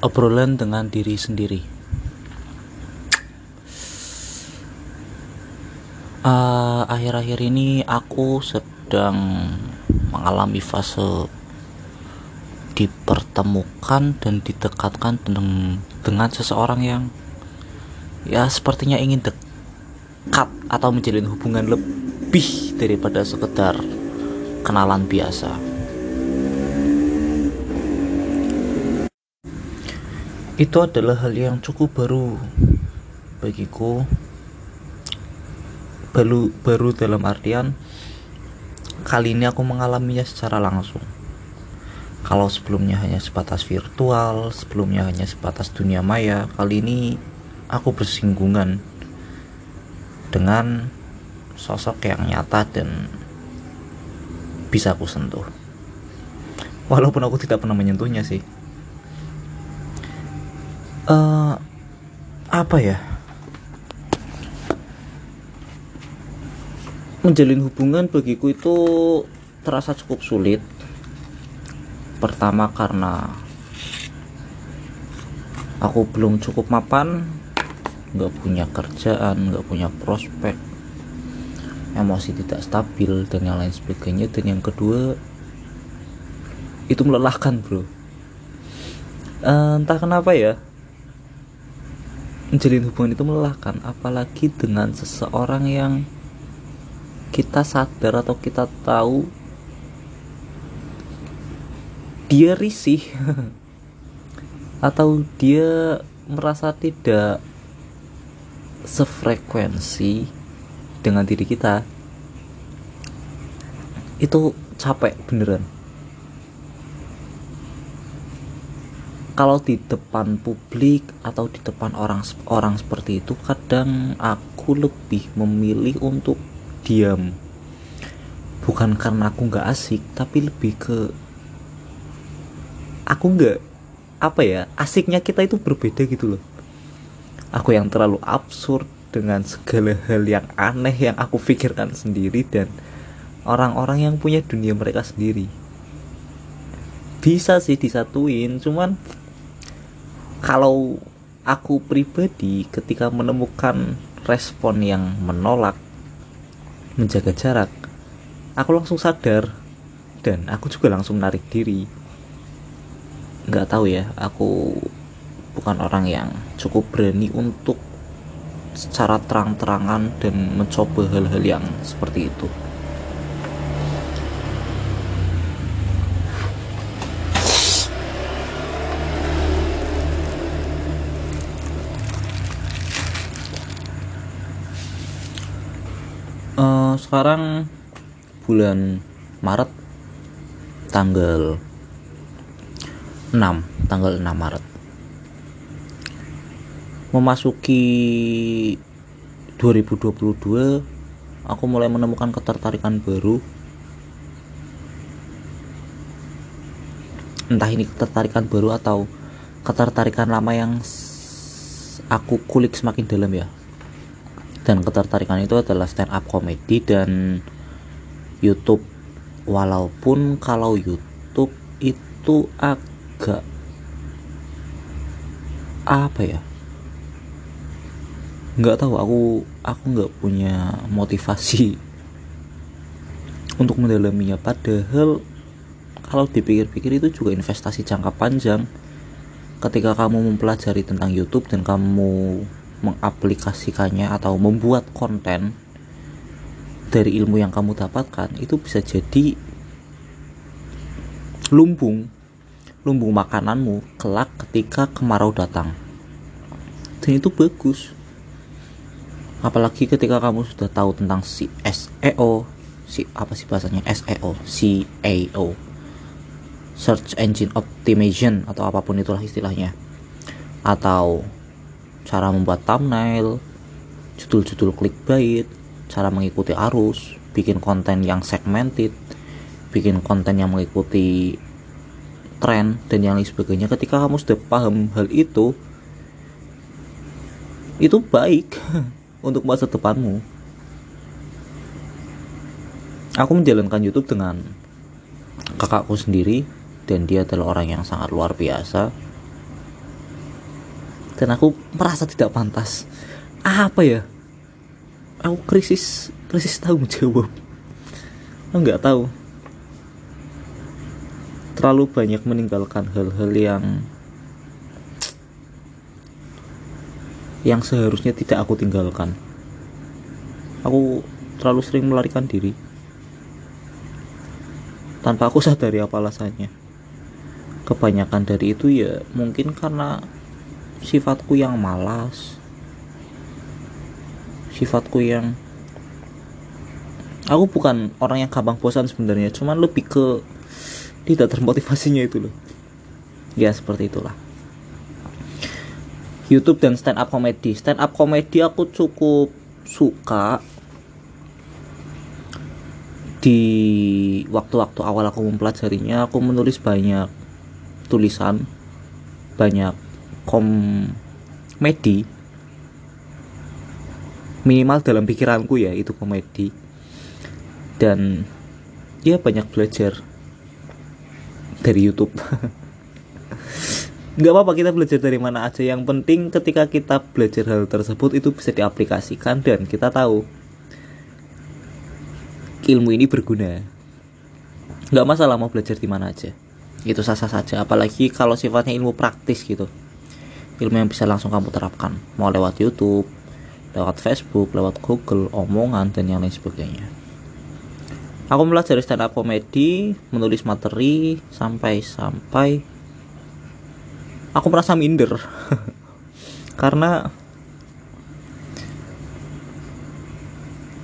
obrolan dengan diri sendiri. Eh, akhir-akhir ini aku sedang mengalami fase dipertemukan dan didekatkan dengan, dengan seseorang yang ya sepertinya ingin dekat atau menjalin hubungan lebih daripada sekedar kenalan biasa. Itu adalah hal yang cukup baru bagiku. Baru baru dalam artian kali ini aku mengalaminya secara langsung. Kalau sebelumnya hanya sebatas virtual, sebelumnya hanya sebatas dunia maya, kali ini aku bersinggungan dengan sosok yang nyata dan bisa aku sentuh. Walaupun aku tidak pernah menyentuhnya sih. Apa ya? Menjalin hubungan bagiku itu terasa cukup sulit. Pertama karena aku belum cukup mapan, nggak punya kerjaan, nggak punya prospek, emosi tidak stabil dan yang lain sebagainya. Dan yang kedua itu melelahkan bro. Uh, entah kenapa ya menjalin hubungan itu melelahkan apalagi dengan seseorang yang kita sadar atau kita tahu dia risih atau dia merasa tidak sefrekuensi dengan diri kita itu capek beneran kalau di depan publik atau di depan orang orang seperti itu kadang aku lebih memilih untuk diam. Bukan karena aku nggak asik tapi lebih ke aku nggak apa ya asiknya kita itu berbeda gitu loh. Aku yang terlalu absurd dengan segala hal yang aneh yang aku pikirkan sendiri dan orang-orang yang punya dunia mereka sendiri. Bisa sih disatuin cuman kalau aku pribadi ketika menemukan respon yang menolak menjaga jarak aku langsung sadar dan aku juga langsung menarik diri. Nggak tahu ya aku bukan orang yang cukup berani untuk secara terang-terangan dan mencoba hal-hal yang seperti itu sekarang bulan Maret tanggal 6 tanggal 6 Maret. Memasuki 2022 aku mulai menemukan ketertarikan baru. Entah ini ketertarikan baru atau ketertarikan lama yang aku kulik semakin dalam ya dan ketertarikan itu adalah stand up comedy dan YouTube. Walaupun kalau YouTube itu agak apa ya? Nggak tahu aku aku nggak punya motivasi untuk mendalaminya. Padahal kalau dipikir-pikir itu juga investasi jangka panjang. Ketika kamu mempelajari tentang YouTube dan kamu mengaplikasikannya atau membuat konten dari ilmu yang kamu dapatkan itu bisa jadi lumbung lumbung makananmu kelak ketika kemarau datang. Dan itu bagus. Apalagi ketika kamu sudah tahu tentang si SEO si apa sih bahasanya? SEO CAO search engine optimization atau apa pun itulah istilahnya. Atau cara membuat thumbnail, judul-judul clickbait, cara mengikuti arus, bikin konten yang segmented, bikin konten yang mengikuti tren dan yang lain sebagainya. Ketika kamu sudah paham hal itu, itu baik untuk masa depanmu. Aku menjalankan YouTube dengan kakakku sendiri dan dia adalah orang yang sangat luar biasa dan aku merasa tidak pantas. Apa ya? Aku krisis krisis tanggung jawab. Aku nggak tahu. Terlalu banyak meninggalkan hal-hal yang yang seharusnya tidak aku tinggalkan. Aku terlalu sering melarikan diri. Tanpa aku sadari apa alasannya. Kebanyakan dari itu ya mungkin karena sifatku yang malas. Sifatku yang aku bukan orang yang gampang bosan sebenarnya cuman lebih ke tidak termotivasinya itu loh. Ya seperti itulah. YouTube dan stand up comedy stand up comedy aku cukup suka di waktu-waktu awal aku mempelajarinya aku menulis banyak tulisan banyak komedi. Minimal dalam pikiranku ya itu komedi. Dan ya banyak belajar dari YouTube. Nggak apa-apa kita belajar dari mana aja. Yang penting ketika kita belajar hal tersebut itu bisa diaplikasikan dan kita tahu ilmu ini berguna. Nggak masalah mau belajar di mana aja. Itu sah-sah saja. Apalagi kalau sifatnya ilmu praktis gitu ilmu yang bisa langsung kamu terapkan. Mau lewat YouTube lewat Facebook lewat Google omongan dan yang lain sebagainya. Aku belajar stand up comedy menulis materi sampai sampai aku merasa minder. Karena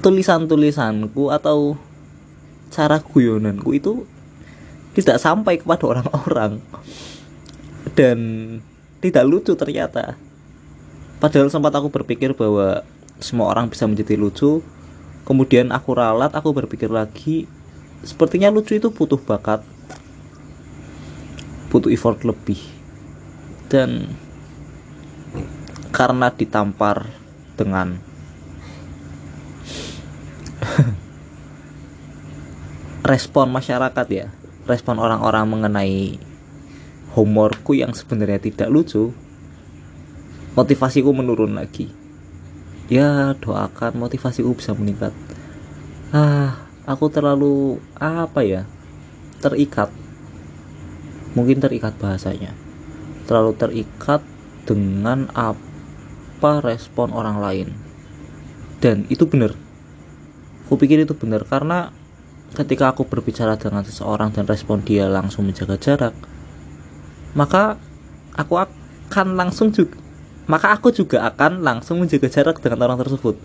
tulisan-tulisanku atau cara guyonanku itu tidak sampai kepada orang-orang. Dan tidak lucu ternyata. Padahal sempat aku berpikir bahwa semua orang bisa menjadi lucu. Kemudian aku ralat aku berpikir lagi sepertinya lucu itu butuh bakat butuh effort lebih. Dan karena ditampar dengan respon masyarakat ya respon orang-orang mengenai humorku yang sebenarnya tidak lucu motivasiku menurun lagi. Ya doakan motivasiku bisa meningkat. Ah aku terlalu apa ya terikat. Mungkin terikat bahasanya. Terlalu terikat dengan apa respon orang lain. Dan itu benar. Aku pikir itu benar karena ketika aku berbicara dengan seseorang dan respon dia langsung menjaga jarak maka aku akan langsung juga maka aku juga akan langsung menjaga jarak dengan orang tersebut.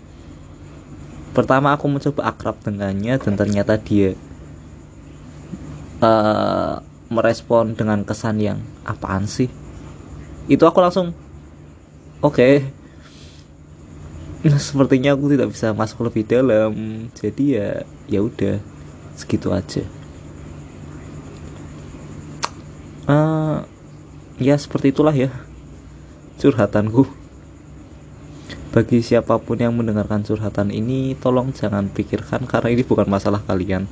Pertama aku mencoba akrab dengannya dan ternyata dia uh, merespon dengan kesan yang apaan sih? Itu aku langsung oke. Okay. nah, sepertinya aku tidak bisa masuk lebih dalam. Jadi ya ya udah segitu aja. Uh, ya seperti itulah ya curhatanku bagi siapa pun yang mendengarkan curhatan ini tolong jangan pikirkan karena ini bukan masalah kalian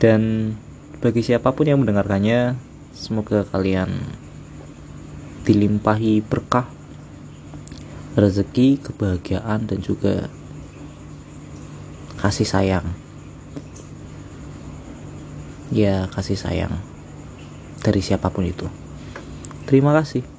dan bagi siapa pun yang mendengarkannya semoga kalian dilimpahi berkah rezeki, kebahagiaan dan juga kasih sayang. Ya, kasih sayang dari siapa pun itu. Terima kasih.